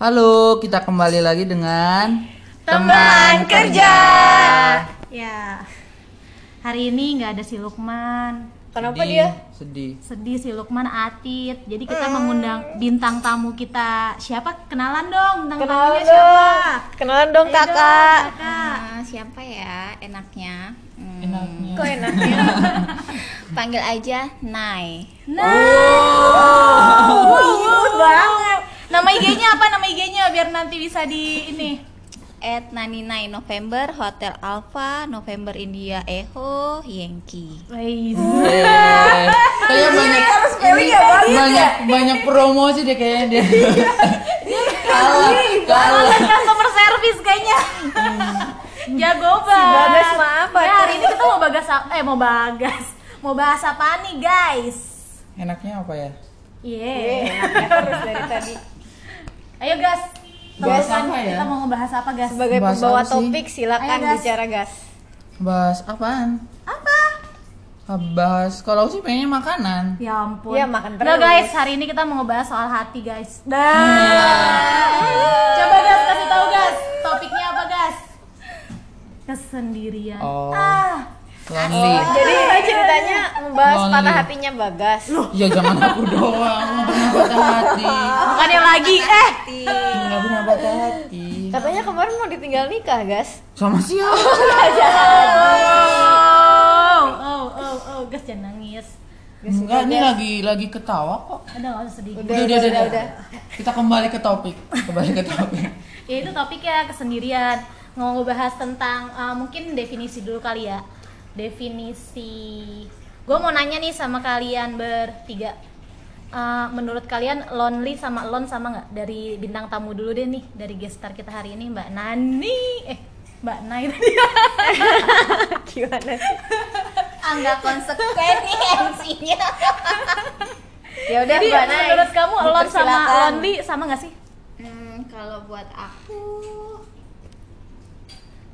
Halo, kita kembali lagi dengan Teman kerja. Ya, hari ini nggak ada si Lukman. Kenapa Sedih, dia? Sedih. Sedih si Lukman Atit. Jadi kita mengundang bintang tamu kita. Siapa? Kenalan dong bintang Kenalan tamunya siapa? dong. Kenalan dong Ayo dong, kakak. kakak. Ah, siapa ya enaknya? Hmm, Enaknya. Kok enaknya? Panggil aja Nai. Nah, Imut banget. Nama IG-nya apa? Nama IG-nya biar nanti bisa di ini. At Nani Nai November Hotel Alpha November India Eho Yankee. Wais. Eh, Kayaknya banyak banyak banyak promosi deh kayaknya dia. kalah, kalah. Kalah customer service kayaknya. Jago banget. Bagas mah apa Ya, hari ini kita mau bagas eh mau bagas. Mau bahas apa nih, guys? Enaknya apa ya? Iya. Enaknya terus dari tadi. Ayo, gas. Bahas apa ya? Kita mau ngebahas apa, gas? Sebagai Bahas pembawa topik silakan Ayo, Gas. bicara gas. Bahas apaan? Apa? Bahas kalau sih pengennya makanan. Ya ampun. Iya, makan Nah, terus. guys, hari ini kita mau ngebahas soal hati, guys. Dah. Coba gas kasih tahu, gas. Topiknya apa, gas? Kesendirian. Oh. Ah. Lonely. Jadi ceritanya membahas Lonely. patah hatinya Bagas. Ya jangan aku doang, nggak pernah patah hati. Bukannya lagi eh Nggak pernah patah hati. Katanya kemarin mau ditinggal nikah, Gas. Sama siapa? Oh, oh, oh, oh, gas jangan nangis. Enggak, ini lagi lagi ketawa kok. Ada nggak usah sedih. Udah, udah, udah, udah. Kita kembali ke topik. Kembali ke topik. Ya itu topiknya kesendirian. Mau ngebahas tentang uh, mungkin definisi dulu kali ya. Definisi. Gue mau nanya nih sama kalian bertiga. Uh, menurut kalian lonely sama alone sama nggak? Dari bintang tamu dulu deh nih, dari gestar kita hari ini Mbak Nani. Eh, Mbak Nai tadi. Gimana sih? Angga konsekuen nih MC-nya. Ya udah, Jadi Mbak Nai. menurut kamu alone sama lonely sama nggak sih? Hmm, kalau buat aku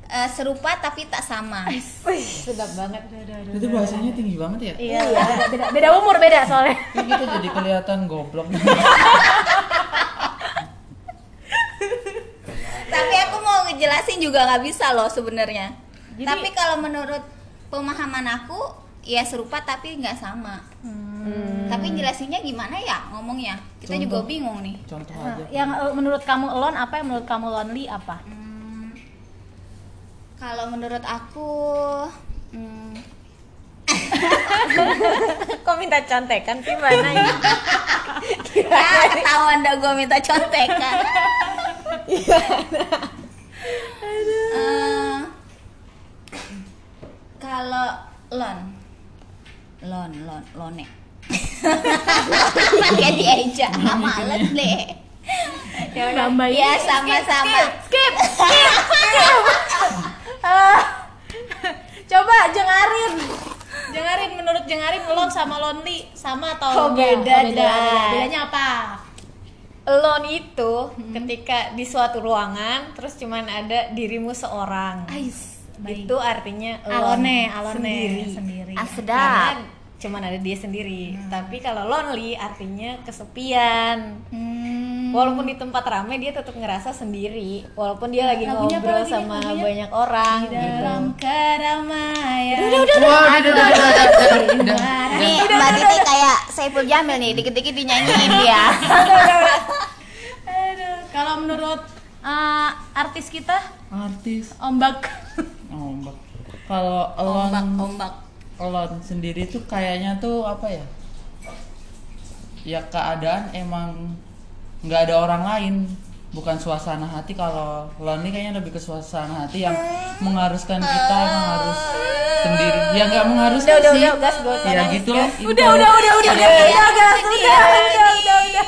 eh, serupa tapi tak sama. Wih, sedap banget. Itu bahasanya tinggi banget ya? Iya, beda, beda, beda umur beda soalnya. Kayak kita jadi kelihatan goblok. Tapi aku mau ngejelasin juga nggak bisa loh sebenarnya. Jadi- Tapi kalau menurut pemahaman aku ya serupa tapi nggak sama. Hmm. Tapi jelasinnya gimana ya ngomongnya? Kita juga Contoh. bingung nih. Contoh Nah, aja. yang uh, menurut kamu alone apa yang menurut kamu lonely apa? Hmm, kalau menurut aku hmm, Kok minta contekan sih Nai? ya ketahuan dah gue minta contekan. Eh, kalau lon, lon, lon, lone. Pakai dieja, males deh. Ya Ya sama-sama. Skip, skip, skip. Ah. coba jengarin. Jengarin menurut jengarin alone sama lonely sama atau Oh, beda, beda, Dah. beda. Bedanya apa? Alone itu ketika di suatu ruangan terus cuman ada dirimu seorang. Ais, baik. Itu artinya alone, alone sendiri. sendiri. Ah. Karena cuman ada dia sendiri. Tapi kalau lonely artinya kesepian. Hmm, Walaupun di tempat ramai dia tetap ngerasa sendiri. Walaupun dia lagi Lagunya apa ngobrol lagi sama Lagunya? banyak orang Di gitu. dalam keramaian. Wah, udah, udah, udah, udah, udah, udah, udah. Nih Mbak Titi kayak Saiful Jamil nih, dikit-dikit dinyanyiin dia. Aduh, kalau menurut uh, artis kita Artis. ombak. Ombak. Kalau Ombak, alone, ombak. alone sendiri tuh kayaknya tuh apa ya? Ya keadaan emang nggak ada orang lain bukan suasana hati kalau lonely kayaknya lebih ke suasana hati yang mengharuskan kita harus sendiri ya nggak mengharuskan Udah, udah, sih udah, gas, gak usah ya nangis, gitu gas. lah udah, udah, udah, udah, udah, udah, udah, guys, udah, udah, udah, udah.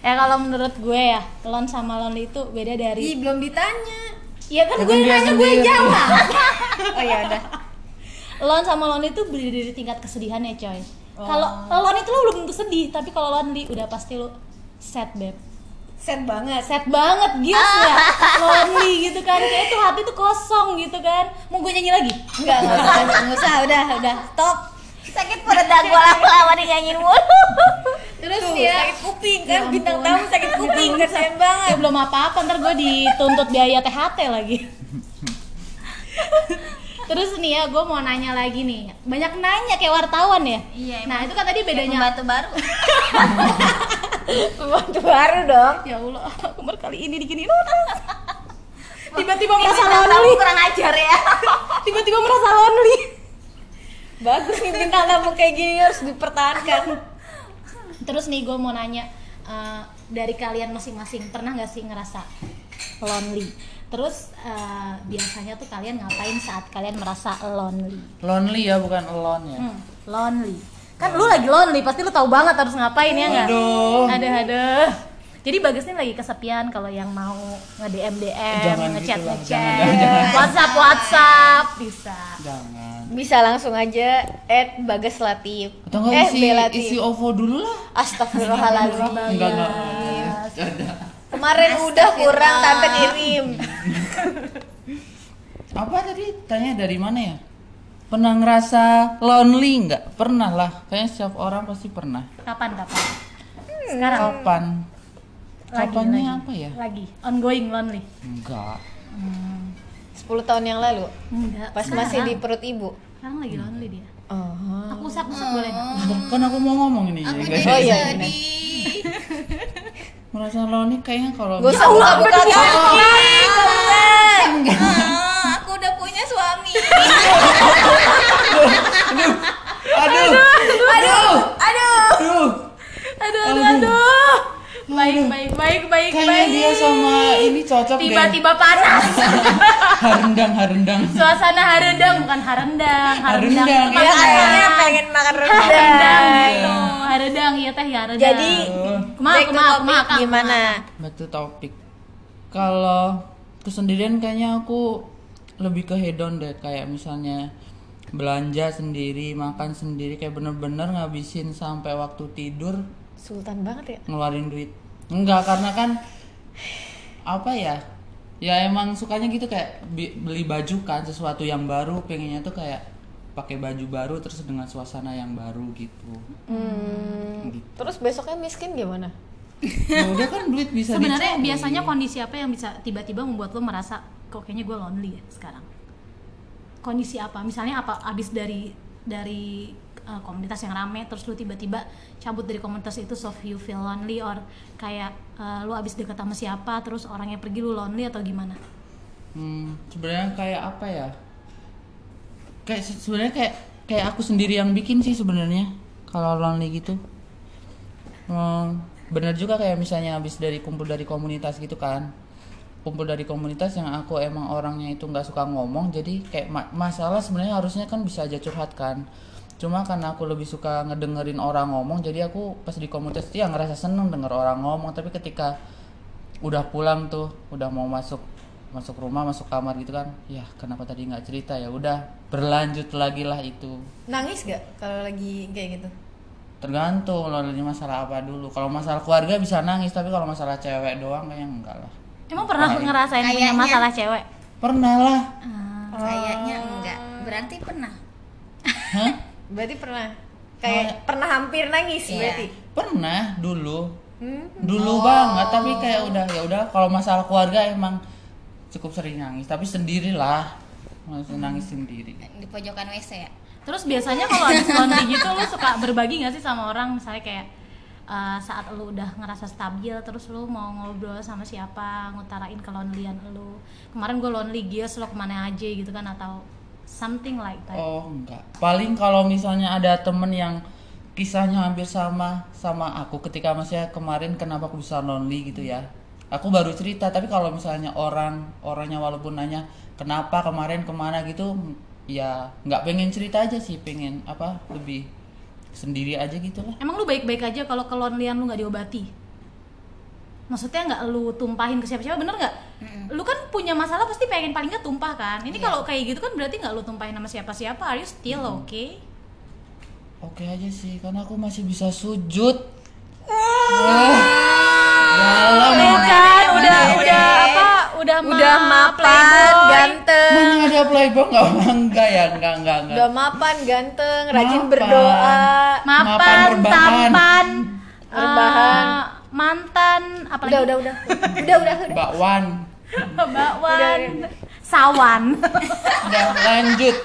Ya kalau menurut gue ya, alone sama lonely itu beda dari Ih, belum ditanya. Iya kan Ya gue kan nanya gue jawab. Oh ya udah. Alone sama lonely itu beda dari tingkat kesedihan ya coy. Oh. Kalau alone itu lo belum tentu sedih, tapi kalau lonely udah pasti lo sad beb. Sad banget. Sad banget gils ya, lonely gitu kan. Kayak tuh hati tuh kosong gitu kan. Mau gue nyanyi lagi? Enggak, enggak usah, enggak usah, udah, udah, stop. Sakit perut gua lama-lama dinyanyiin mulu. Terus ya sakit kuping kan bintang tamu sakit kuping. anjing kasihan banget Ya belum apa-apa, ntar gue dituntut biaya THT lagi. Terus nih ya, gue mau nanya lagi nih. Banyak nanya kayak wartawan ya. Iya, Nah itu kan tadi Kayak bedanya. pembantu baru. pembantu baru dong Ya Allah, aku baru kali ini diginiin orang. Tiba-tiba merasa lonely. kurang ajar ya. Tiba-tiba merasa lonely. bagus nih bintang tamu kayak gini harus dipertahankan Terus nih gue mau nanya eh, dari kalian masing-masing pernah nggak sih ngerasa lonely? Terus eh, biasanya tuh kalian ngapain saat kalian merasa lonely? lonely ya bukan alone ya Hmm, lonely. Kan lu lagi lonely, pasti lu tahu banget harus ngapain ya nggak? Aduh. Aduh, aduh. Jadi Bagas ini lagi kesepian kalau yang mau nge-DM DM, ngechat gitu ngechat, jangan, jangan, jangan. WhatsApp WhatsApp bisa. jangan bisa langsung aja add bagas latif atau nggak eh isi Belatif. isi OVO dulu lah Astagfirullahaladzim enggak enggak ada Kemarin udah kurang tante kirim. apa tadi tanya dari mana ya pernah ngerasa lonely nggak? Pernah lah. Kayaknya setiap orang pasti pernah. Kapan kapan? Sekarang? Kapan? Lagi kapannya lagi. apa ya? Lagi. Ongoing lonely. enggak 10 tahun yang lalu? Enggak. pas sekarang. masih di perut ibu. Sekarang lagi lonely dia. Oh. Aku usap usap boleh kan aku mau ngomong ini. Aku guys. jadi Oh, iya, merasa lonely kayaknya kalau Gak usah buka-buka Ah, aku udah punya suami. aduh aduh aduh Aduh aduh aduh. Baik baik baik baik kayaknya baik. dia sama ini cocok deh Tiba-tiba panas. harendang harendang Suasana harendang bukan harendang. Harendang Harendang, iya. makanan. Asalnya pengen makan Harendang rendang. gitu. Harendang iya teh ya harendang. Jadi topic, kumaha Kang, gimana? back to topic kalau kesendirian kayaknya aku lebih ke hedon deh kayak misalnya belanja sendiri makan sendiri kayak bener-bener ngabisin sampai waktu tidur Sultan banget ya. ngeluarin duit enggak karena kan apa ya ya emang sukanya gitu kayak beli baju kan sesuatu yang baru pengennya tuh kayak pakai baju baru terus dengan suasana yang baru gitu Hmm. Gitu. Terus besoknya miskin gimana? ya udah kan duit bisa Sebenarnya dicari. biasanya kondisi apa yang bisa tiba-tiba membuat lo merasa kok kayaknya gue lonely ya sekarang? Kondisi apa? Misalnya apa abis dari dari uh, komunitas yang rame terus lu tiba-tiba cabut dari komunitas itu so you feel lonely or kayak uh, lu abis deket sama siapa terus orangnya pergi lu lonely atau gimana? Hmm, sebenarnya kayak apa ya? Kayak se- sebenarnya kayak kayak aku sendiri yang bikin sih sebenarnya kalau lonely gitu. Hmm, bener juga kayak misalnya habis dari kumpul dari komunitas gitu kan. Kumpul dari komunitas yang aku emang orangnya itu nggak suka ngomong, jadi kayak ma- masalah sebenarnya harusnya kan bisa aja curhat kan. Cuma karena aku lebih suka ngedengerin orang ngomong, jadi aku pas di komunitas itu ya ngerasa seneng denger orang ngomong. Tapi ketika udah pulang tuh udah mau masuk masuk rumah masuk kamar gitu kan ya kenapa tadi nggak cerita ya udah berlanjut lagi lah itu Nangis gak kalau lagi kayak gitu? tergantung lo lagi masalah apa dulu kalau masalah keluarga bisa nangis tapi kalau masalah cewek doang kayaknya enggak lah Emang pernah Baik. ngerasain punya Kayaknya. masalah cewek? pernah lah Kayaknya enggak. Berarti pernah. Hah? Berarti pernah kayak pernah hampir nangis Iya. berarti. pernah dulu Hmm. dulu banget tapi kayak udah ya udah kalau masalah keluarga emang cukup sering nangis tapi sendirilah masih nangis sendiri Di pojokan WC ya. Terus biasanya kalau habis lonely gitu lu suka berbagi gak sih sama orang misalnya kayak uh, saat lu udah ngerasa stabil terus lu mau ngobrol sama siapa ngutarain kelonelian lu kemarin gue lonely gias lo ke mana aja gitu kan atau something like that Oh enggak. Paling kalau misalnya ada temen yang kisahnya hampir sama sama aku ketika masih kemarin kenapa aku bisa lonely gitu ya. Aku baru cerita tapi kalau misalnya orang orangnya walaupun nanya kenapa kemarin ke mana gitu ya nggak pengen cerita aja sih pengen apa lebih sendiri aja gitu lah. emang lu baik-baik aja kalau kelonelian lu nggak diobati? Maksudnya nggak lu tumpahin ke siapa-siapa bener nggak? Lu kan punya masalah pasti pengen paling nggak tumpah kan? Ini kalau kayak gitu kan berarti nggak lu tumpahin sama siapa-siapa are you still okay? Oke aja sih karena aku masih bisa sujud. Wah, dalam udah Udah ma- mapan, playboy. ganteng. Mana ada playboy nggak? Enggak ya enggak enggak enggak. Udah mapan, ganteng, rajin Mapan. berdoa. Mapan, mapan, rebahan. tampan, Rebahan. eh, mantan apa udah udah udah. Udah udah udah. Bakwan. Bakwan. Sawan. Udah lanjut.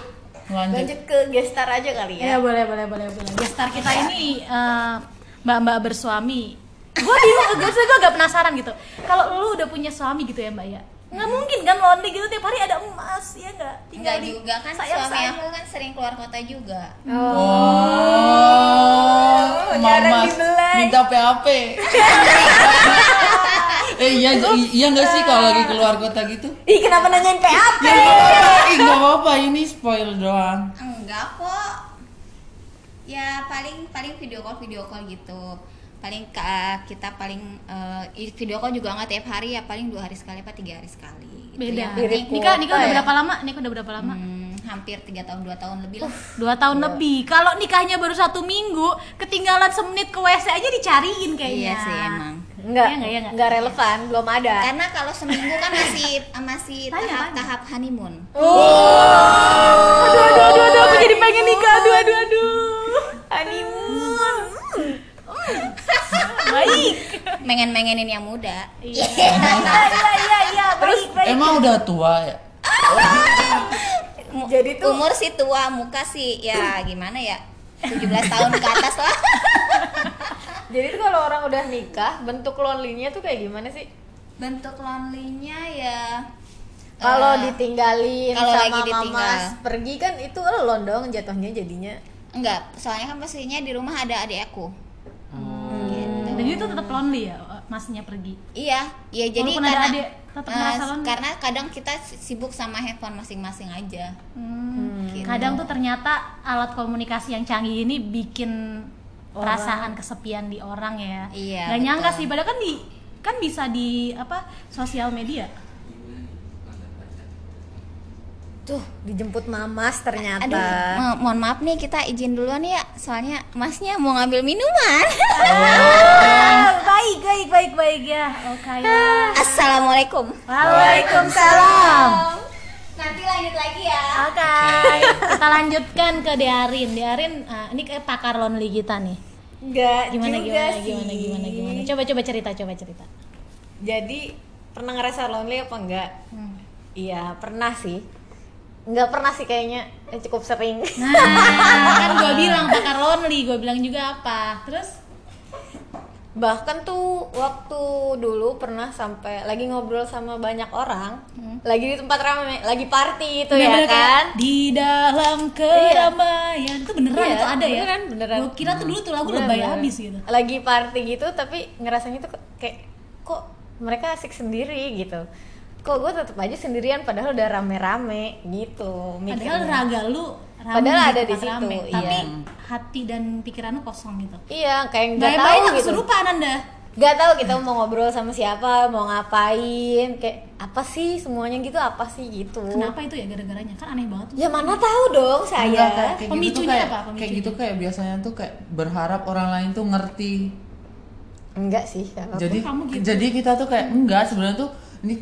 Lanjut. Lanjut ke gestar aja kali ya. Ya boleh boleh boleh boleh. Gestar kita ini eh, mbak-mbak bersuami. Gue bingung gue gue agak penasaran gitu. Kalau lu udah punya suami gitu ya mbak ya nggak mungkin kan lonely gitu tiap hari ada emas ya nggak Enggak juga kan sayang, suami sayang. aku kan sering keluar kota juga. oh jarang mama dibelai. minta PHP eh iya iya nggak sih kalau lagi keluar kota gitu ih kenapa nanyain PHP ya nggak apa-apa ini spoil doang Enggak kok. Ya paling paling video call video call gitu. Paling ka- kita paling eh, video call juga nggak tiap hari ya paling dua hari sekali apa tiga hari sekali. Gitu. beda penting, nikah nikah udah ya? berapa lama nikah udah berapa lama hmm, hampir tiga tahun dua tahun lebih lah. dua tahun lebih kalau nikahnya baru satu minggu ketinggalan semenit ke wc aja dicariin kayaknya Iya sih emang. Enggak, Iya nggak, iya nggak? enggak relevan, belum ada. Karena kalau seminggu kan masih masih tahap-tahap honeymoon. aduh aduh aduh aduh aku jadi pengen nikah aduh aduh aduh Honeymoon. baik Mengen-mengenin yang muda. iya iya iya iya baik baik emang udah tua ya Jadi tuh- umur sih tua, muka sih ya gimana ya? 17 tahun ke atas lah. Jadi tuh kalau orang udah nikah, bentuk lonely-nya tuh kayak gimana sih? Bentuk lonely-nya ya Kalau eh, ditinggalin kalau sama lagi ditinggal. mamas pergi kan itu elon dong jatuhnya jadinya. enggak, soalnya kan pastinya di rumah ada adik aku. Dan itu tetap lonely ya masnya pergi Iya, iya jadi Walaupun ada karena adik, tetap eh, ngerasa lonely. karena kadang kita sibuk sama handphone masing-masing aja. Hmm, Gitu. kadang tuh ternyata alat komunikasi yang canggih ini bikin perasaan kesepian di orang ya Iya, Gak nyangka sih padahal kan di kan bisa di apa sosial media Tuh, dijemput mamas ternyata. Aduh, mo- mohon maaf nih kita izin duluan ya, soalnya masnya mau ngambil minuman. Ah, baik baik baik baik ya oke ya Assalamualaikum. Waalaikumsalam Nanti lanjut lagi ya. Oke, kita lanjutkan ke Dearin. Dearin, ah, ini kayak pakar lonely kita nih. Enggak Gimana juga gimana sih. gimana gimana gimana. Coba coba cerita, coba cerita. Jadi pernah ngerasa lonely apa enggak? Hmm. Iya, pernah sih. Enggak pernah sih kayaknya, eh, cukup sering. Nah, kan gue bilang pakar lonely, gue bilang juga apa. Terus Bahkan tuh waktu dulu pernah sampai lagi ngobrol sama banyak orang, lagi di tempat ramai, lagi party itu ya kan. di dalam keramaian itu beneran Iya, itu ada ya? beneran, beneran. Gue kira tuh dulu tuh lagu lebay bener. abis gitu. Lagi party gitu tapi ngerasanya tuh kayak kok mereka asik sendiri gitu. Kok gue tetap aja sendirian padahal udah rame-rame gitu. Padahal mikirnya. raga lu rame Padahal ada tempat di situ, rame, iya. tapi hati dan pikiran lu kosong gitu. Iya, kayak nggak tahu gitu. kesurupan anda. Gak tahu kita mau ngobrol sama siapa, mau ngapain, kayak apa sih semuanya gitu, apa sih gitu. Kenapa itu ya gara-garanya? Kan aneh banget tuh. Ya mana tahu dong Enggak, saya. kayak, kayak gitu Pemicunya tuh kayak, apa? kayak Pemicunya? gitu kayak biasanya tuh kayak berharap orang lain tuh ngerti Enggak sih, kalau jadi kamu gitu? jadi kita tuh kayak enggak sebenarnya tuh ini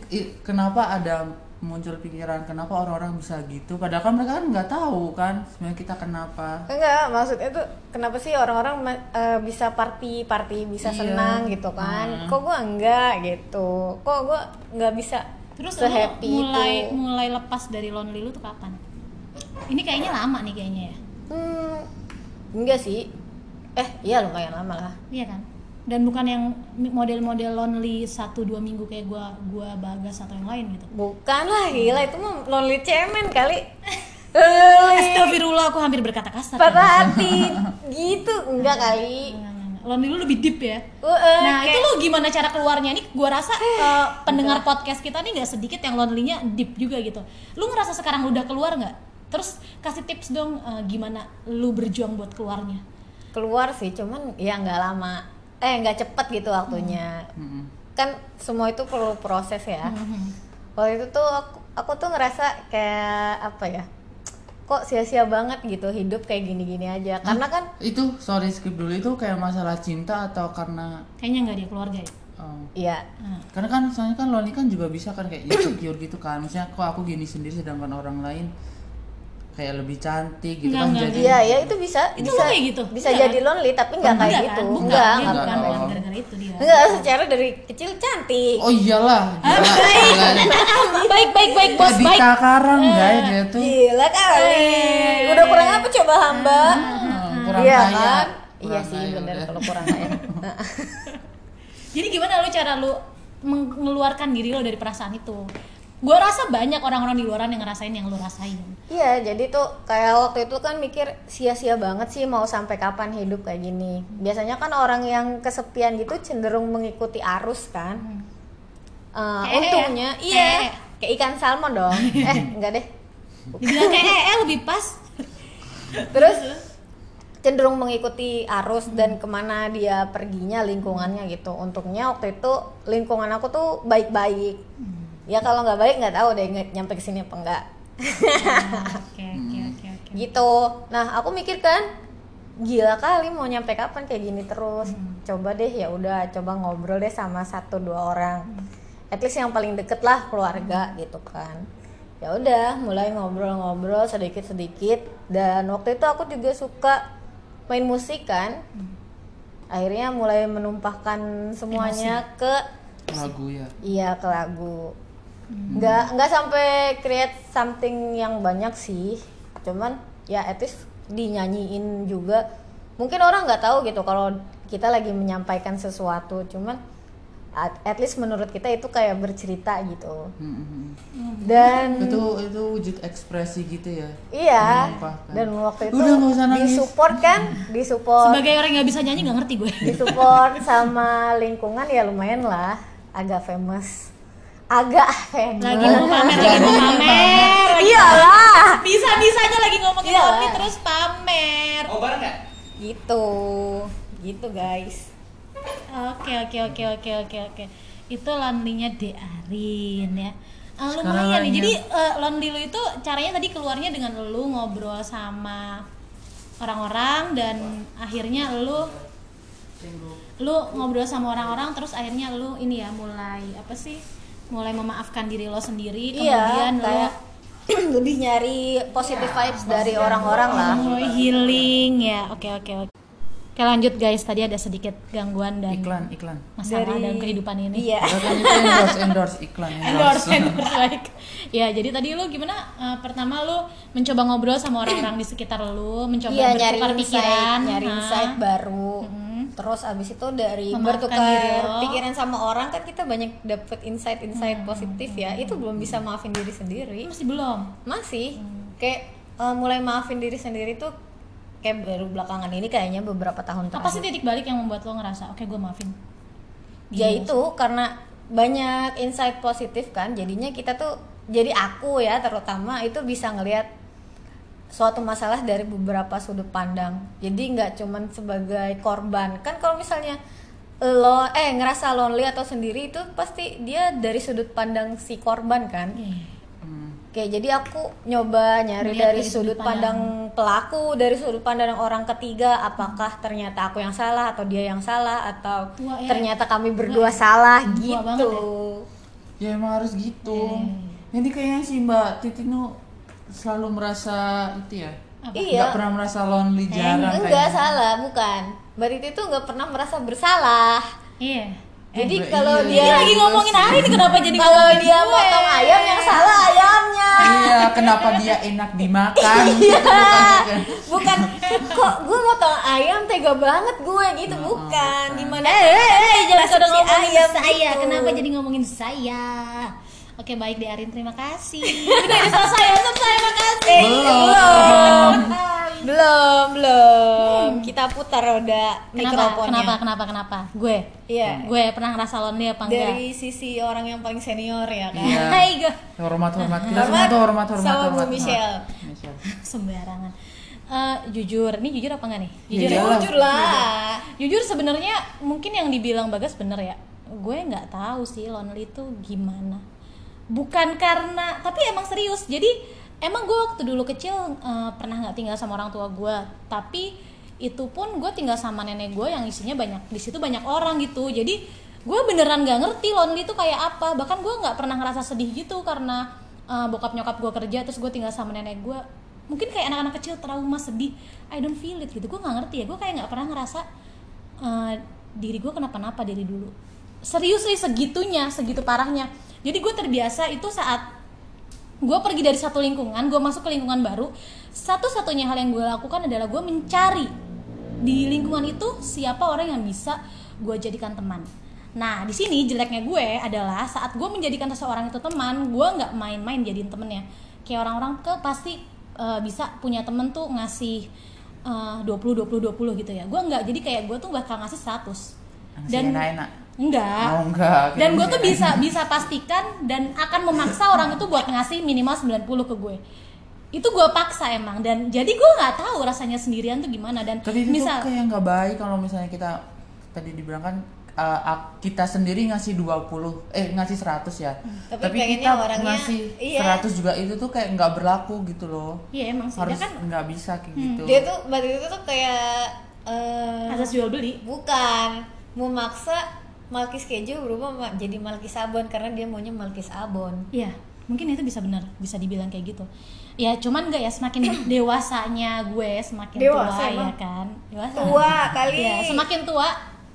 kenapa ada muncul pikiran kenapa orang-orang bisa gitu padahal kan mereka kan nggak tahu kan sebenarnya kita kenapa Enggak, maksudnya tuh kenapa sih orang-orang eh, bisa party party bisa Iya. senang gitu kan? Hmm. Kok gua enggak gitu? Kok gua nggak bisa Terus lu sehappy mulai itu? mulai lepas dari lonely lu tuh kapan? Ini kayaknya lama nih kayaknya ya. Hmm, enggak sih. Eh, iya lumayan lama lah. Iya kan? Dan bukan yang model-model lonely satu dua minggu kayak gua gua bagas atau yang lain gitu. Bukan lah, gila itu mah lonely cemen kali. Astagfirullah aku hampir berkata kasar. Hati gitu enggak kali. Lonely lu lebih deep ya. Uh, eh, Nah itu kayak- lu gimana cara keluarnya? Ini gua rasa eh, pendengar podcast kita nih nggak sedikit yang lonely-nya deep juga gitu. Lu ngerasa sekarang udah keluar nggak? Terus kasih tips dong eh, gimana lu berjuang buat keluarnya. keluar sih, cuman ya nggak lama. Eh, nggak cepet gitu waktunya. Mm-mm. Kan semua itu perlu proses ya. Mhm. Waktu itu tuh aku, aku tuh ngerasa kayak apa ya? Kok sia-sia banget gitu hidup kayak gini-gini aja. Karena kan itu sorry skip dulu itu kayak masalah cinta atau karena Kayaknya nggak dia keluarga ya. oh, iya Nah, karena kan soalnya kan lonely kan juga bisa kan kayak insecure gitu kan misalnya kok aku gini sendiri sedangkan orang lain kayak lebih cantik gitu Enggak, kan enggak, jadi Iya, ya itu bisa Itu bisa kayak gitu? bisa Enggak jadi kan? lonely tapi nggak kayak Enggak gitu. kan? Bukan, Enggak, dia enggak. bukan enggak. bukan gara-gara itu dia. Enggak, secara dari kecil cantik. oh iyalah Ah, baik baik baik bos jadi baik. takaran guys dia tuh Gila kali. Udah kurang apa coba hamba? Hmm, kurang Iya kan? Iya sih bener kalau kurang kaya. Jadi gimana lu cara lu mengeluarkan diri lo dari perasaan itu? Gue rasa banyak orang-orang di luaran yang ngerasain yang lu rasain. Iya, jadi tuh kayak waktu itu kan mikir sia-sia banget sih mau sampai kapan hidup kayak gini. Biasanya kan orang yang kesepian gitu cenderung mengikuti arus kan. Eh, Kayak untungnya ya? iya, Kayak. kayak ikan salmon dong. eh, enggak deh. Dibilang kayak eh, eh lebih pas. Terus cenderung mengikuti arus dan ke mana dia perginya lingkungannya gitu. Untungnya waktu itu lingkungan aku tuh baik-baik. Ya kalau nggak baik nggak tahu deh nyampe ke sini apa enggak. Oke oke oke oke. gitu. Nah aku mikir kan gila kali mau nyampe kapan kayak gini terus. Coba deh ya udah coba ngobrol deh sama satu dua orang. At least yang paling deket lah keluarga gitu kan. Ya udah mulai ngobrol-ngobrol sedikit sedikit dan waktu itu aku juga suka main musik kan. Akhirnya mulai menumpahkan semuanya ke lagu ya? Iya ke lagu. Nggak nggak sampai create something yang banyak sih. Cuman ya at least dinyanyiin juga. Mungkin orang nggak tahu gitu kalau kita lagi menyampaikan sesuatu. Cuman at, at least menurut kita itu kayak bercerita gitu. Hmm, hmm, hmm. Dan itu itu wujud ekspresi gitu ya iya. Dan waktu itu Udah, nggak usah nangis. disupport kan, disupport Sebagai orang yang nggak bisa nyanyi nggak ngerti gue. disupport sama lingkungan ya lumayan lah agak famous agak famous Lagi mau pamer, lagi mau pamer. iyalah Bisa bisanya lagi ngomongin Iya. Lonely terus pamer. oh bareng nggak gitu gitu guys Oke oke oke oke oke oke. Itu lonely-nya De Arin ya. Sekarang lumayan nih. Jadi eh, lonely lu itu caranya tadi keluarnya dengan lu ngobrol sama orang-orang dan akhirnya lu lu ngobrol sama orang-orang terus akhirnya lu ini ya mulai apa sih? Mulai memaafkan diri lo sendiri iya kemudian lu kayak lebih nyari positive vibes dari orang-orang lah. mulai healing ya. Oke oke oke. Oke lanjut guys, tadi ada sedikit gangguan dan iklan iklan. masalah Dari- dalam kehidupan ini. iya. Kan endorse endorse iklan endorse. Endorse like. Ya jadi tadi lu gimana? Eh, pertama lu mencoba ngobrol sama orang-orang di sekitar lu mencoba iya nyari bertukar insight pikiran nyari insight baru. Mhm. Terus abis itu dari Memaafkan bertukar pikiran sama orang kan kita banyak dapet insight-insight positif ya. Itu belum bisa maafin diri sendiri. Masih belum? Masih. Kayak eh, mulai maafin diri sendiri tuh kayak baru belakangan ini kayaknya beberapa tahun apa sih terakhir titik balik yang membuat lo ngerasa oke gue maafin ya itu karena banyak insight positif kan. Jadinya kita tuh jadi aku ya terutama itu bisa ngelihat suatu masalah dari beberapa sudut pandang jadi nggak cuman sebagai korban kan kalau misalnya lo eh ngerasa lonely atau sendiri itu pasti dia dari sudut pandang si korban kan Iya. Hmm. Oke, jadi aku nyoba nyari Melihat dari dari sudut sudut pandang pelaku, dari sudut pandang orang ketiga, apakah ternyata aku yang salah atau dia yang salah atau Wah, ya. ternyata kami berdua salah Tua gitu. banget ya emang harus gitu Iya, ini kayaknya sih mbak Titik nu selalu merasa itu ya Apa? Iya. nggak pernah merasa lonely jarang Enggak kayaknya. salah, bukan. Mbak Titi tuh nggak pernah merasa bersalah. iya Jadi Eh, kalau iya, dia ini iya. lagi ngomongin hari ini kenapa jadi kalau ngomongin dia gue? potong ayam yang salah ayamnya. iya kenapa dia enak dimakan Iya. Bukan- bukan kok gue motong ayam tega banget gue gitu bukan gimana eh eh eh jangan pada si ngomongin ayam saya gitu. kenapa jadi ngomongin saya Oke baik di Arin terima kasih Udah selesai ya selesai makasih belum belum belum kita putar roda Hmm. Kenapa? mikrofonnya Kenapa? Kenapa? Kenapa? Gue. Iya. Gue pernah ngerasa lonely apa enggak? dari sisi orang yang paling senior ya kan Iya. Hai gue. hormat hormat kita Hormat semua tuh hormat hormat sama Bu hormat Michelle. Michelle. Sembarangan. Eh, jujur, ini jujur apa enggak nih? Iya, Jujur. ya? jujur lah Jujur sebenarnya mungkin yang dibilang Bagas bener ya. Gue nggak tahu sih lonely itu gimana. Bukan karena, tapi emang serius. Jadi emang gue waktu dulu kecil eh, pernah nggak tinggal sama orang tua gue. Tapi itu pun gue tinggal sama nenek gue yang isinya banyak di situ banyak orang gitu. Jadi gue beneran nggak ngerti lonely itu kayak apa. Bahkan gue nggak pernah ngerasa sedih gitu karena eh, bokap nyokap gue kerja terus gue tinggal sama nenek gue mungkin kayak anak-anak kecil trauma sedih I don't feel it gitu gue nggak ngerti ya gue kayak nggak pernah ngerasa eh, diri gue kenapa-napa dari dulu serius sih segitunya segitu parahnya. Jadi gue terbiasa itu saat gue pergi dari satu lingkungan gue masuk ke lingkungan baru satu-satunya hal yang gue lakukan adalah gue mencari di lingkungan itu siapa orang yang bisa gue jadikan teman. Nah di sini jeleknya gue adalah saat gue menjadikan seseorang itu teman gue nggak main-main jadiin temennya. Kayak orang-orang ke pasti eh, bisa punya temen tuh ngasih eh, 20 20 20 gitu ya. Gue nggak jadi kayak gue tuh bakal ngasih 100 Ngasih enak-enak. Enggak Oh, enggak. dan gue tuh bisa bisa pastikan dan akan memaksa orang itu buat ngasih minimal 90 ke gue itu gue paksa emang dan jadi gue nggak tahu rasanya sendirian tuh gimana dan Tapi itu misal tuh kayak nggak baik kalau misalnya kita tadi dibilang kan uh, kita sendiri ngasih 20 eh ngasih 100 ya. Tapi Tapi, pengennya kita orangnya- ngasih iya. 100 juga itu tuh kayak nggak berlaku gitu loh. iya emang sih Harus kan nggak bisa kayak gitu. dia tuh berarti itu tuh kayak eh, asas jual beli bukan memaksa Malkis keju berubah jadi Malkis abon karena dia maunya Malkis abon Iya, mungkin itu bisa benar, bisa dibilang kayak gitu. Ya, cuman enggak ya semakin dewasanya gue semakin Dewasa tua emang? ya kan. Dewasa. tua kali Iya, semakin tua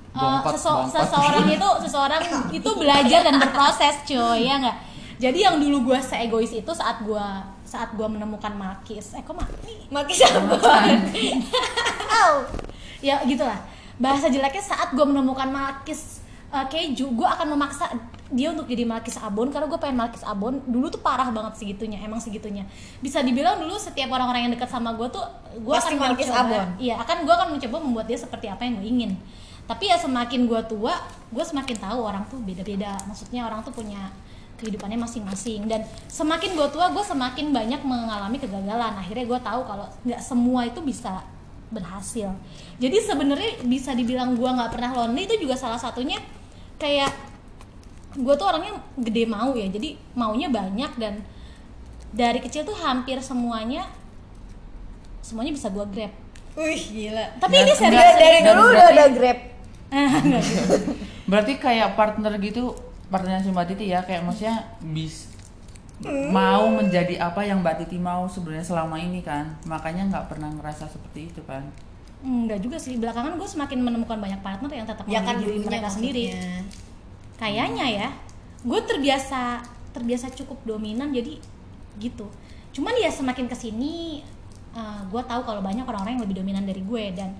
uh, Bongkot, sese- seseorang itu seseorang itu belajar dan berproses, cuy, ya enggak? Jadi yang dulu gue seegois itu saat gue saat gue menemukan Malkis, eh kok Malkis? Malkis abon Au. ya gitulah bahasa jeleknya saat gue menemukan malkis uh, keju gue akan memaksa dia untuk jadi malkis abon karena gue pengen malkis abon dulu tuh parah banget segitunya emang segitunya. Bisa dibilang dulu setiap orang-orang yang dekat sama gue tuh gue akan Malkis mencoba abon. iya akan gue akan mencoba membuat dia seperti apa yang gue ingin. Tapi ya semakin gue tua gue semakin tahu orang tuh beda-beda. Maksudnya orang tuh punya kehidupannya masing-masing. Dan semakin gue tua gue semakin banyak mengalami kegagalan. Akhirnya gue tahu kalau nggak semua itu bisa berhasil. Jadi sebenarnya bisa dibilang gue nggak pernah lonely itu juga salah satunya kayak gue tuh orangnya gede mau ya jadi maunya banyak dan dari kecil tuh hampir semuanya semuanya bisa gue grab. Wih gila. Tapi Ya, ini serius dari Dan dulu udah berarti- ada grab. Gitu. Berarti kayak partner gitu, partnernya si Mbak Titi ya, kayak maksudnya bis mau menjadi apa yang Mbak Titi mau sebenarnya selama ini kan, makanya nggak pernah ngerasa seperti itu kan. Enggak juga sih. Belakangan gue semakin menemukan banyak partner yang tetap ya kan diri mereka sendiri. kayaknya ya gue terbiasa terbiasa cukup dominan jadi gitu. Cuman ya semakin ke sini uh, gue tahu kalau banyak orang-orang yang lebih dominan dari gue dan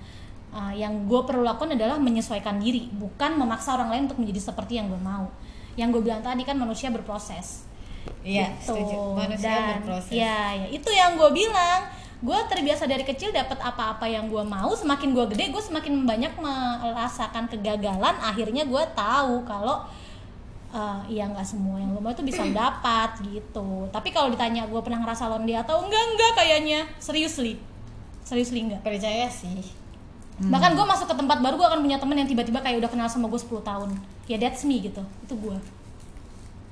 uh, yang gue perlu lakukan adalah menyesuaikan diri bukan memaksa orang lain untuk menjadi seperti yang gue mau. Yang gue bilang tadi kan manusia berproses. Iya gitu. setuju. Manusia Dan, berproses. ya, ya itu yang gue bilang gue terbiasa dari kecil dapat apa-apa yang gue mau semakin gue gede gue semakin banyak merasakan kegagalan akhirnya gue tahu kalau eh ya nggak semua yang lo mau itu bisa dapat gitu. Tapi kalau ditanya gue pernah ngerasa lonely atau enggak enggak kayaknya. Seriously. Seriously enggak. Percaya sih. Bahkan gue masuk ke tempat baru gue akan punya temen yang tiba-tiba kayak udah kenal sama gue 10 tahun. Ya that's me gitu. Itu gue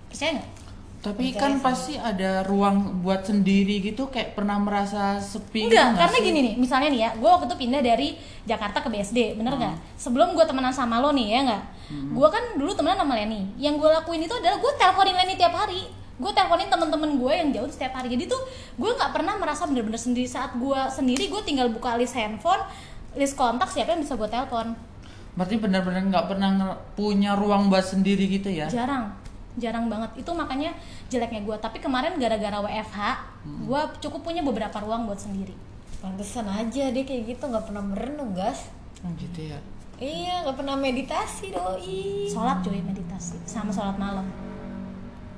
percaya nggak Tapi Percaya kan sih. pasti ada ruang buat sendiri gitu, kayak pernah merasa sepi. Enggak, gitu karena sih? gini nih, misalnya nih ya, gue waktu itu pindah dari Jakarta ke BSD, bener nggak? Sebelum gue temenan sama lo nih ya nggak? Gue kan dulu temenan sama Leni. Yang gue lakuin itu adalah gue teleponin Leni tiap hari. Gue teleponin temen-temen gue yang jauh setiap hari. Jadi tuh gue nggak pernah merasa bener-bener sendiri. Saat gue sendiri, gue tinggal buka list handphone, list kontak siapa yang bisa gue telepon. Berarti benar-benar nggak pernah punya ruang buat sendiri gitu ya? Jarang, jarang banget. Itu makanya jeleknya gue. Tapi kemarin gara-gara WFH, gue cukup punya beberapa ruang buat sendiri. pantesan aja dia kayak gitu nggak pernah merenung gas. Oh gitu ya. iya nggak pernah meditasi doi. Sholat cuy meditasi. Sama sholat malam.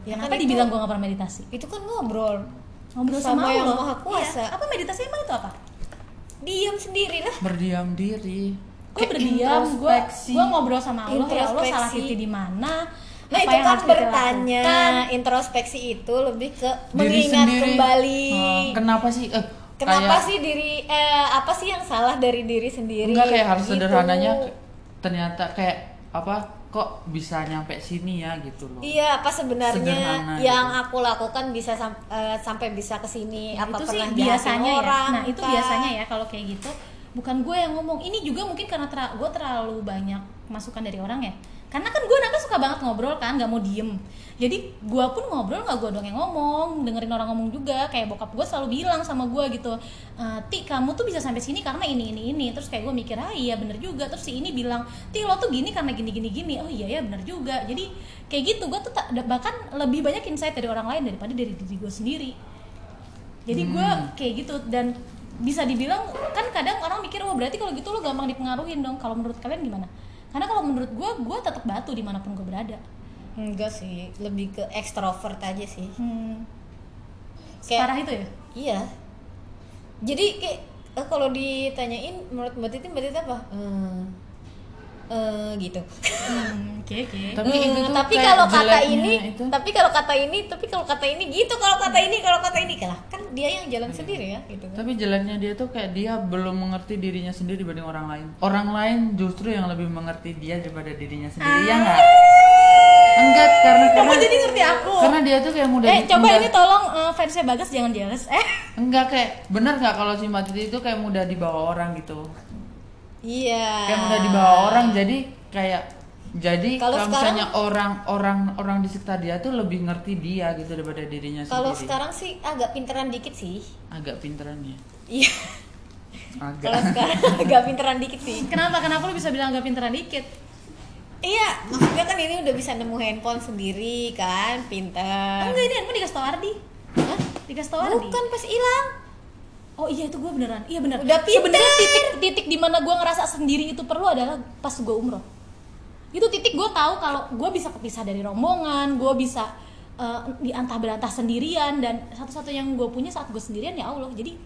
Ya kenapa kan itu- dibilang gue gak pernah meditasi? Itu kan ngobrol. Ngobrol Sama sama, yang Allah. Maha Kuasa. Iya. apa meditasi emang itu apa? Diam sendiri lah. Berdiam diri. gue berdiam. Gue ngobrol sama Allah. Ya Allah salah titik di mana Nah apa itu yang kan harus bertanya lakukan. introspeksi itu lebih ke Diri mengingat sendiri. kembali Oh, kenapa sih? Eh, kenapa kayak- sih diri eh apa sih yang salah dari diri sendiri Enggak kayak harus Gitu. sederhananya ternyata kayak apa kok bisa nyampe sini ya gitu loh. Iya, apa sebenarnya Sederhana yang gitu. aku lakukan bisa sam- eh, sampai bisa ke sini? Nah, apa itu sih pernah biasanya jahatin orang? ya nah itu biasanya ya kalau kayak gitu bukan gue yang ngomong ini juga mungkin karena tera- gue terlalu banyak masukan dari orang ya karena kan gue anaknya suka banget ngobrol kan nggak mau diem. Jadi gua pun ngobrol nggak gua doang yang ngomong dengerin orang ngomong juga. Kayak bokap gua selalu bilang sama gua gitu "E, ti kamu tuh bisa sampai sini karena ini ini ini. Terus kayak gua mikir ah iya bener juga. Terus si ini bilang ti lo tuh gini karena gini gini gini. Oh iya ya bener juga. Jadi kayak gitu gua tuh tak- bahkan lebih banyak insight dari orang lain daripada dari diri gua sendiri. Jadi gue kayak gitu dan bisa dibilang kan kadang orang mikir wah berarti kalau gitu lo gampang dipengaruhin dong. Kalau menurut kalian gimana karena kalau menurut gue gue tetap batu di mana pun gue berada. Enggak sih lebih ke ekstrovert aja sih. Hmm. Kayak- parah itu ya? Iya. Jadi kayak eh, kalau ditanyain menurut mbak Titi mbak Titi apa? Eh eh, gitu Hmm, oke oke Tapi Eh, tapi kalau kata ini itu. tapi kalau kata ini tapi kalau kata ini gitu kalau kata ini kalau kata ini kalah kan dia yang jalan sendiri ya gitu kan Tapi jeleknya dia tuh kayak dia belum mengerti dirinya sendiri dibanding orang lain. Orang lain justru yang lebih mengerti dia daripada dirinya sendiri, ya enggak? Enggak, karena karena jadi ngerti aku karena dia tuh kayak mudah eh coba mudah- ini tolong eh, fansnya bagas jangan jealous eh enggak kayak bener nggak kalau si Mbak Titi itu kayak mudah dibawa orang gitu. Iya. Kayak mudah dibawa orang jadi kayak jadi Kalau kalau sekarang- misalnya orang orang orang di sekitar dia tuh lebih ngerti dia gitu daripada dirinya kalau sendiri. sekarang sih agak pinteran dikit sih. Agak pinteran ya. iya. Agak. kalau sekarang agak pinteran dikit sih. Kenapa? Kenapa lu bisa bilang agak pinteran dikit? Iya maksudnya kan ini udah bisa nemu handphone sendiri kan pinter. Enggak ini handphone dikasih tau Ardi. Hah? dikasih tau Ardi. Bukan pas hilang Oh iya itu gue beneran, iya bener. Udah pinter. Sebenarnya titik titik di mana gue ngerasa sendiri itu perlu adalah pas gue umroh. Itu titik gue tahu kalau gue bisa kepisah dari rombongan, gue bisa eh, di antah berantah sendirian dan satu-satu yang gue punya saat gue sendirian ya Allah. Jadi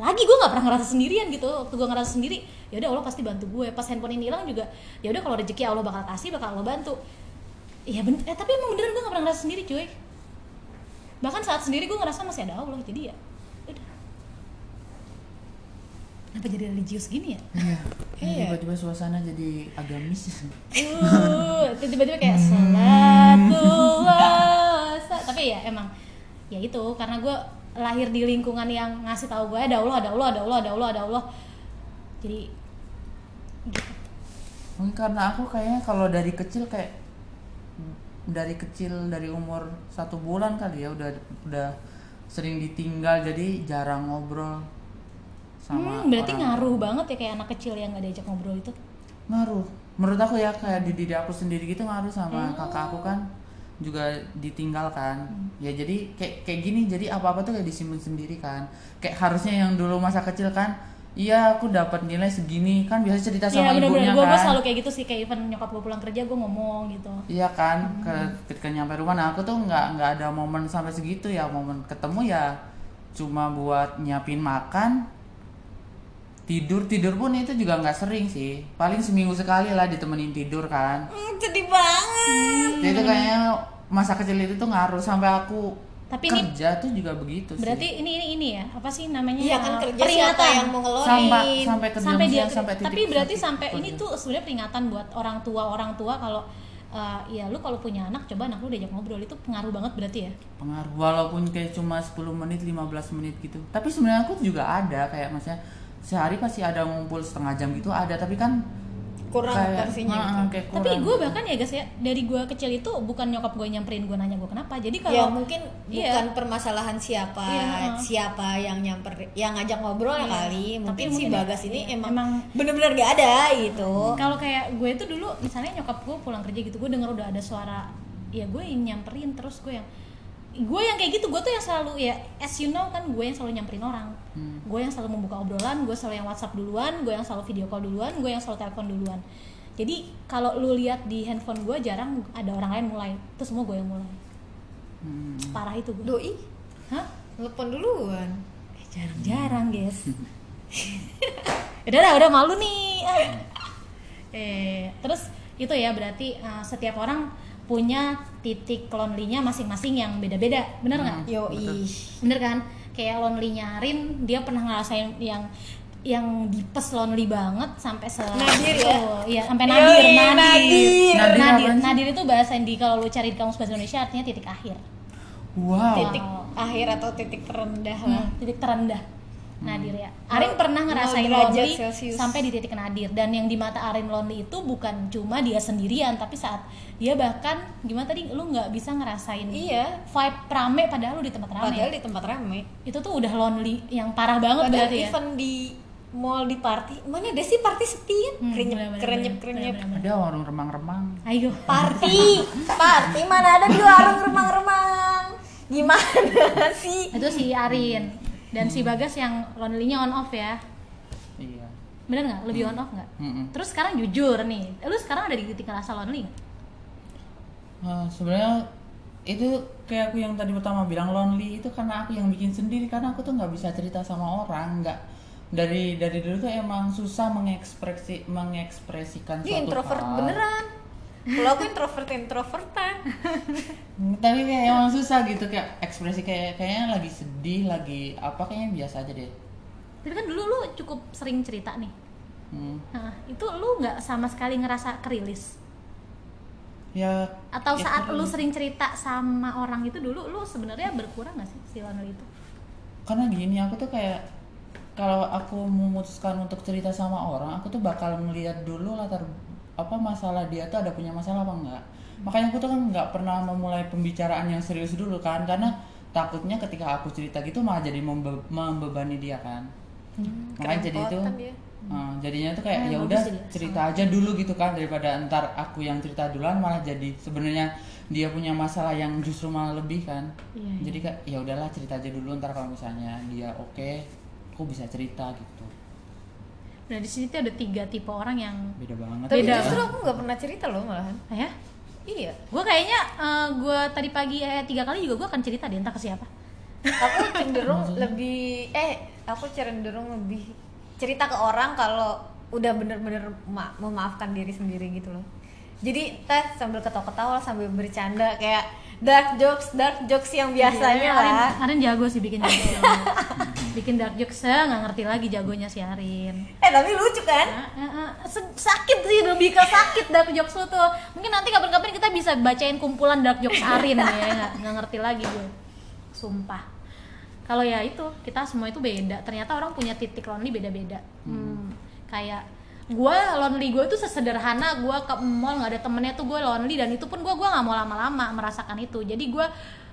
lagi gue nggak pernah ngerasa sendirian gitu. Waktu gue ngerasa sendiri, ya udah Allah pasti bantu gue. Pas handphone ini hilang juga, ya udah kalau rezeki Allah bakal kasih, bakal Allah bantu. Iya bener, eh, tapi emang beneran gue gak pernah ngerasa sendiri cuy. Bahkan saat sendiri gue ngerasa masih ada Allah, jadi ya udah. Kenapa jadi religius gini ya? Iya. Iya. Tiba-tiba suasana jadi agamis. Uh, tiba-tiba kayak salatullah sa- tapi ya emang ya itu karena gue lahir di lingkungan yang ngasih tahu gue ada Allah ada Allah ada Allah ada Allah ada Allah jadi gitu. Mungkin karena aku kayaknya kalau dari kecil kayak dari kecil dari umur satu bulan kali ya udah udah sering ditinggal jadi jarang ngobrol sama Hmm, berarti orang. ngaruh banget ya kayak anak kecil yang gak diajak ngobrol itu? Ngaruh. Menurut aku ya kayak di diri aku sendiri gitu ngaruh Hmm. sama kakak aku kan juga ditinggal kan. Hmm. ya jadi kayak kayak gini jadi apa apa tuh kayak disimpan sendiri kan. Kayak harusnya yang dulu masa kecil kan iya aku dapat nilai segini. Kan biasa cerita sama Iya ibunya bener-bener gue kan. selalu kayak gitu sih kayak even nyokap gue pulang kerja gue ngomong gitu. Iya kan, Hmm. ke- ketika nyampe rumah, nah aku tuh nggak nggak ada momen sampai segitu ya, momen ketemu ya cuma buat nyiapin makan, tidur tidur pun itu juga nggak sering sih, paling seminggu sekali lah ditemenin tidur kan. Hmm, sedih banget. Jadi itu kayaknya masa kecil itu tuh ngaruh. Sampai aku Tapi ini- kerja tuh juga begitu sih. berarti ini ini ini ya? Apa sih namanya? Iya kan kerja siapa peringatan. yang mau ngelorin sampai sampai kerja sampai dia sampai titik tapi berarti titik sampai ini tuh sebenarnya peringatan buat orang tua orang tua kalau eh, ya lu kalau punya anak coba anak lu diajak ngobrol. Itu pengaruh banget berarti ya? Pengaruh. Walaupun kayak cuma 10 menit 15 menit gitu. Tapi sebenarnya aku juga ada kayak maksudnya sehari pasti ada ngumpul setengah jam gitu ada tapi kan kurang kayak, porsinya Heeh, gitu. kayak tapi gue bahkan ya guys ya dari gue kecil itu bukan nyokap gue nyamperin gue nanya gue kenapa jadi kalau ya mungkin Iya. bukan permasalahan siapa Iya, siapa yang nyamper yang ngajak ngobrol ya Iya. kali Tapi mungkin si mungkin ya, bagas ini iya, emang, emang- bener-bener gak ada gitu kalau kayak gue itu dulu misalnya nyokap gue pulang kerja gitu gue denger udah ada suara ya gue yang nyamperin terus gue yang gue yang kayak gitu gue tuh yang selalu ya as you know kan gue yang selalu nyamperin orang. Hmm. gue yang selalu membuka obrolan gue selalu yang WhatsApp duluan gue yang selalu video call duluan gue yang selalu telepon duluan. Jadi kalau lu lihat di handphone gue jarang ada orang lain mulai. Itu semua gue yang mulai. Hmm. parah itu gue. Doi? Hah? Telepon duluan? Eh, jarang-jarang guys. Udah udah udah malu nih. Ah. eh terus itu ya berarti uh, setiap orang punya titik lonely-nya masing-masing yang beda-beda. Bener nggak? Hmm. yoi bener kan? Kayak lonely-nya Arin dia pernah ngerasain yang yang dipes lonely banget sampai se Nadir ya? Oh, iya sampai Yoi, nadir nadir. nadir. Nadir nadir nadir itu bahasa di kalau lu cari di kamus bahasa Indonesia artinya titik akhir. Wow. Titik akhir atau titik terendah lah. Hmm, titik terendah nadir ya Arin pernah ngerasain lonely Celcius. sampai di titik nadir dan yang di mata Arin lonely itu bukan cuma dia sendirian tapi saat dia bahkan gimana tadi lu nggak bisa ngerasain Iya. vibe rame padahal lu di tempat rame Padahal di tempat rame. itu tuh udah lonely yang parah banget Padahal berarti ya event di mall di party, mana ada sih party sepi kan? Hmm, Krenyep, krenyep, krenyep. Ada warung remang-remang. ayo Party, party mana ada di warung remang-remang. Gimana sih? itu si Arin dan si Bagas yang lonely-nya on off ya Iya. bener nggak lebih on off nggak Mm-mm. terus sekarang jujur nih lu sekarang ada di titik ngerasa lonely nggak Nah, sebenarnya itu kayak aku yang tadi pertama bilang lonely itu karena aku yang bikin sendiri karena aku tuh nggak bisa cerita sama orang nggak dari dari dulu tuh emang susah mengekspresi mengekspresikan Dia suatu introvert hal. beneran. Kalau aku introvert introvertan. tapi kayak emang susah gitu kayak ekspresi kayak kayaknya lagi sedih lagi apa kayaknya biasa aja deh tapi kan dulu lu cukup sering cerita nih Hmm. nah itu lu nggak sama sekali ngerasa kerilis ya atau ya saat keren. lu sering cerita sama orang itu dulu lu sebenarnya berkurang nggak sih si itu karena gini aku tuh kayak kalau aku memutuskan untuk cerita sama orang aku tuh bakal melihat dulu latar apa masalah dia tuh ada punya masalah apa enggak. Makanya aku tuh kan nggak pernah memulai pembicaraan yang serius dulu kan karena takutnya ketika aku cerita gitu malah jadi membe- membebani dia kan. Makanya jadi itu dia. eh, jadinya tuh kayak Hmm, ya udah cerita aja dulu gitu kan daripada ntar aku yang cerita duluan malah jadi sebenarnya dia punya masalah yang justru malah lebih kan. Iya, iya. jadi kayak ya udahlah cerita aja dulu ntar kalau misalnya dia oke aku bisa cerita gitu nah di sini tuh ada tiga tipe orang yang beda banget Tapi Beda. justru aku nggak pernah cerita loh malahan. ah ya Iya. gue kayaknya gue tadi pagi eh tiga kali juga gue akan cerita deh entah ke siapa Aku cenderung lebih eh aku cenderung lebih cerita ke orang kalau udah bener-bener ma- memaafkan diri sendiri gitu loh. Jadi teh sambil ketawa-ketawa sambil bercanda kayak dark jokes dark jokes yang biasanya Iya, lah. Arin, Arin jago sih bikin jago bikin dark jokes saya nggak ngerti lagi jagonya si Arin Eh tapi lucu kan? Ah, ah, ah. Se- sakit sih lebih ke sakit dark jokes lu tuh mungkin nanti kapan-kapan kita bisa bacain kumpulan dark jokes Arin ya nggak nggak ngerti lagi gue sumpah kalau ya itu kita semua itu beda ternyata orang punya titik lonely beda-beda hmm. kayak gue lonely gue tuh sesederhana. Gue ke mall nggak ada temennya tuh gue lonely. Dan itu pun gue gua nggak mau lama-lama merasakan itu. Jadi gue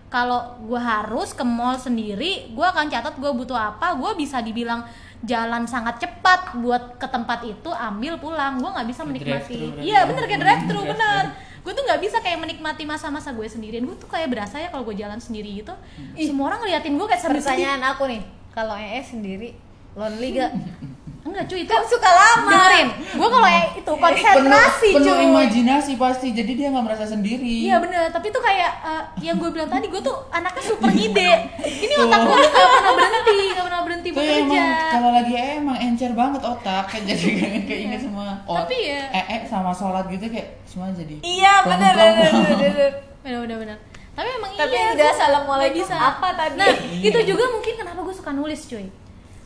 kalau gue harus ke mall sendiri gue akan catat gue butuh apa. Gue bisa dibilang jalan sangat cepat buat ke tempat itu ambil pulang. Gue nggak bisa menikmati iya ya? bener kayak drive thru Hmm, bener gue tuh nggak bisa kayak menikmati masa-masa gue sendirian. Gue tuh kayak berasa ya kalau gue jalan sendiri gitu. Ih, semua orang ngeliatin gue kayak sedih Pertanyaan aku nih, kalau EE sendiri lonely gak? enggak cuy itu kan suka lama. dengerin gue kalau ya itu konsentrasi penuh, penuh cuy imajinasi pasti jadi dia nggak merasa sendiri Iya bener, tapi tuh kayak eh, yang gue bilang tadi gue tuh anaknya super ngide. Ini otak gue tuh gak pernah berhenti, gak pernah berhenti Tuh bekerja. emang kalau lagi eh, emang encer banget otak kayak jadi kayak keinget semua oh, Tapi ya- eh, eh sama sholat gitu kayak semua jadi Iya bener bener bener, bener. Bener bener bener. Tapi emang Tapi iya. udah gua assalamualaikum nggak apa tadi? Nah itu juga mungkin kenapa gue suka nulis cuy.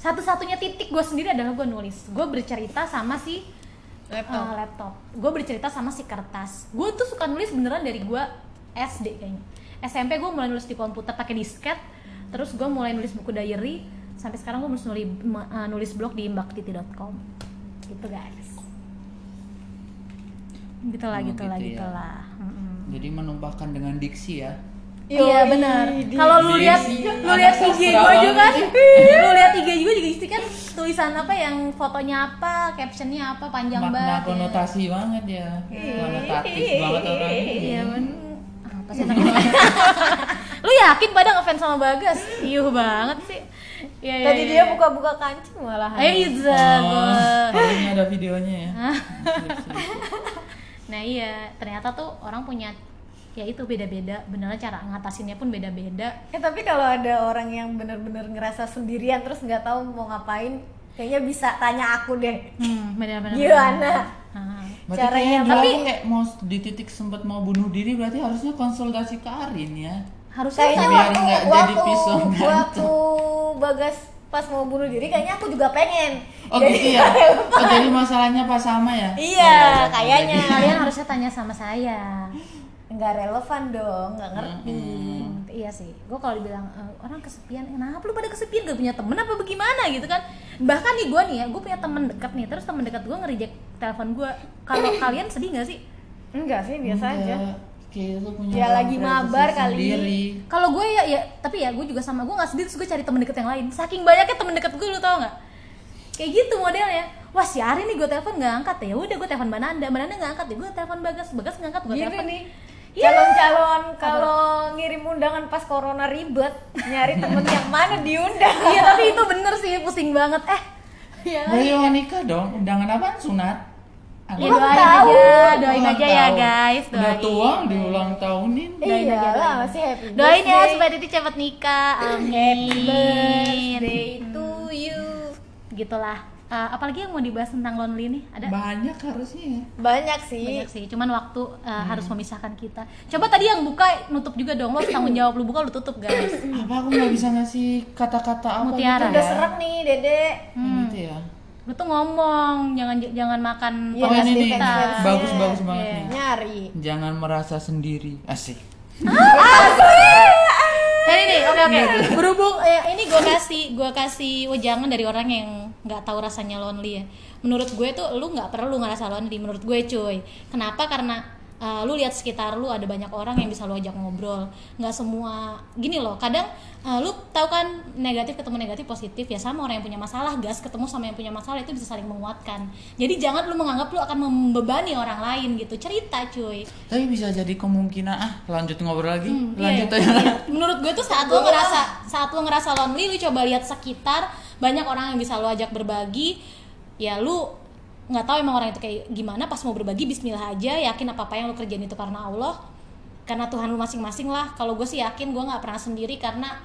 Satu-satunya titik gue sendiri adalah gue nulis. Gue bercerita sama si Laptop. eh, laptop. Gue bercerita sama si kertas. Gue tuh suka nulis beneran dari gue SD kayaknya. SMP gue mulai nulis di komputer pakai disket. Terus gue mulai nulis buku diary. Sampai sekarang gue nulis nulis, eh, nulis blog di mbakti.com. Gitu guys. Gitulah Oh, gitulah gitu ya. gitulah. Mm-mm. jadi menumpahkan dengan diksi ya Iya benar. Kalau lu lihat lu lihat IG gue juga kan, lu lihat IG gue juga isi kan tulisan apa yang fotonya apa, captionnya apa panjang makna banget. ya. konotasi banget ya konotatif banget orang Iya men. Apa sih namanya? lu yakin pada ngefans sama Bagas? Iya banget sih. Iya iya. Tadi iya. dia buka-buka kancing malahan. Ayo Iza Oh, ini ada videonya ya. Nah iya, ternyata tuh orang punya ya itu beda-beda. Beneran cara ngatasinnya pun beda-beda. Eh tapi kalau ada orang yang bener-bener ngerasa sendirian terus nggak tahu mau ngapain, kayaknya bisa tanya aku deh. Hmm, benar-benar. Gimana? Caranya kayaknya dulu tapi- aku kayak mau di titik sempat mau bunuh diri berarti harusnya konsultasi ke Arin ya. Harusnya Kayaknya Biar waktu nggak jadi pisau waktu Bagas pas mau bunuh diri kayaknya aku juga pengen. Oh gitu ya. Oh jadi masalahnya pas sama ya? Iya, Oh, ya, kayaknya. jadi- kalian harusnya tanya sama saya. Enggak nggak relevan dong nggak ngerti Iya sih, gue kalau dibilang eh, orang kesepian, kenapa lu pada kesepian gak punya temen apa bagaimana gitu kan? Bahkan nih gue nih ya, gue punya temen dekat nih, terus temen dekat gue nge-reject telepon gue. Kalau kalian sedih gak sih? enggak sih biasa Enggak, aja kayak lu punya Ya, lagi mabar kali. Kalau gue ya, ya tapi ya gue juga sama gue nggak sedih terus gue cari temen deket yang lain. Saking banyaknya temen deket gue lu tau nggak? Kayak gitu modelnya. Wah si Ari nih gue telepon nggak angkat ya udah gue telepon Bananda, Bananda nggak angkat ya gue telepon Bagas, Bagas nggak angkat gue Gini telepon. nih Iya. calon-calon kalau ngirim undangan pas corona ribet nyari temen yang mana diundang Iya tapi itu bener sih pusing banget. Eh, ya Bayi mau nikah dong, undangan apaan sunat? Ya, doain tahu. aja, doain Ulang aja ya tahun. guys, Udah doain. tua diulang tahunin. Doain aja, iya lah doain. masih happy Doain ya birthday. supaya Titi cepet nikah. Amin. happy birthday to you Gitulah. Eh, apalagi yang mau dibahas tentang lonely nih? Ada? Banyak harusnya ya. banyak sih Banyak sih, cuman waktu eh, harus memisahkan kita. Coba tadi yang buka nutup juga dong, lo tanggung jawab lu buka lu tutup guys. Apa aku nggak bisa ngasih kata-kata apa Mutiara. gitu udah ya? serak nih dede Yang Gitu ya. Lu tuh ngomong, jangan jangan makan Iya, oh ini nih, bagus bagus banget Iya. nih. nyari Jangan merasa sendiri. Asik. Eh, ini nih, oke oke. Berhubung eh, ini gue kasih gue kasih wejangan dari orang yang nggak tahu rasanya lonely ya. Menurut gue tuh lu nggak perlu ngerasa lonely menurut gue cuy. Kenapa? Karena eh, lu lihat sekitar lu ada banyak orang yang bisa lu ajak ngobrol. Nggak semua gini loh. Kadang eh, lu tahu kan negatif ketemu negatif positif ya sama orang yang punya masalah gas ketemu sama yang punya masalah itu bisa saling menguatkan. Jadi jangan lu menganggap lu akan membebani orang lain gitu. Cerita cuy. Tapi bisa jadi kemungkinan ah lanjut ngobrol lagi. Hmm, lanjut iya, aja. iya. Menurut gue tuh saat lo ngerasa saat lo ngerasa lonely, lu coba lihat sekitar banyak orang yang bisa lo ajak berbagi. Ya lu nggak tahu emang orang itu kayak gimana pas mau berbagi Bismillah aja yakin apa apa yang lo kerjain itu karena Allah karena Tuhan lu masing-masing lah. Kalau gue sih yakin gue nggak pernah sendiri karena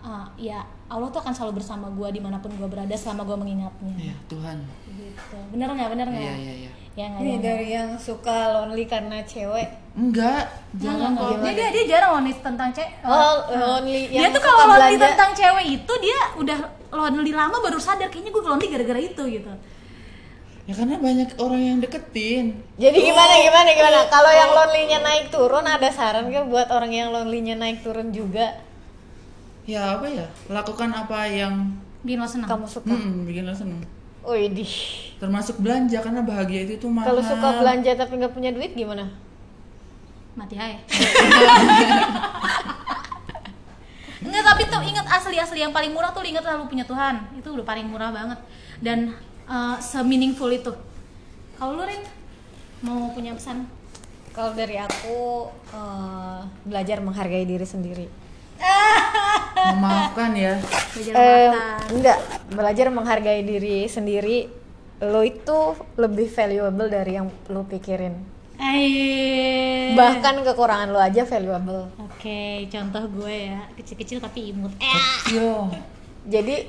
uh, ya Allah tuh akan selalu bersama gue di mana pun gue berada selama gue mengingatnya. Iya Tuhan. gitu. Bener nggak? Bener nggak? Iya iya iya. ya nggak ini ya, dari yang suka lonely karena cewek. Enggak, jangan kalau kalau dia, dia dia jarang lonely tentang cewek oh lonely dia yang tuh suka kalau lonely belanja. tentang cewek itu dia udah lonely lama baru sadar kayaknya gue lonely gara-gara itu gitu Ya karena banyak orang yang deketin. jadi gimana gimana gimana kalau yang lonely-nya naik turun ada saran gak buat orang yang lonely-nya naik turun juga Ya apa ya? Lakukan apa yang bikin lo senang kamu suka hmm, bikin lo seneng. Widih. Termasuk belanja karena bahagia itu tuh mahal. Kalau suka belanja tapi nggak punya duit gimana? mati aja Enggak, tapi tuh ingat asli-asli yang paling murah tuh lu ingat lah lu punya Tuhan. Itu udah paling murah banget. Dan uh, se-meaningful itu. Kalau lu Rin mau punya pesan? Kalau dari aku eh, belajar menghargai diri sendiri. Memaafkan ya. Belajar Eh, makan. enggak, belajar menghargai diri sendiri. Lo itu lebih valuable dari yang lo pikirin. Eh. Bahkan kekurangan lo aja valuable. Oke, contoh gue ya, kecil-kecil tapi imut. Eh. Yo. Jadi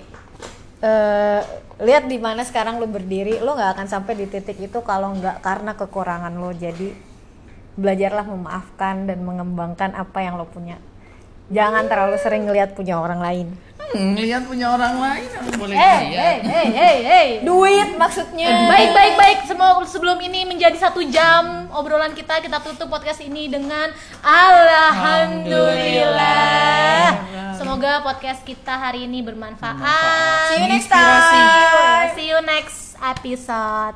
eh, lihat di mana sekarang lo berdiri, lo nggak akan sampai di titik itu kalau nggak karena kekurangan lo. Jadi belajarlah memaafkan dan mengembangkan apa yang lo punya. Jangan terlalu sering ngelihat punya orang lain. Hmm, lihat punya orang lain boleh Eh, lihat. hey, hey, hey, hey. Duit maksudnya. Baik, baik, baik. Semua sebelum ini menjadi satu jam obrolan kita, kita tutup podcast ini dengan Alhamdulillah. Semoga podcast kita hari ini bermanfaat. See you next Inspirasi. time. See you next episode.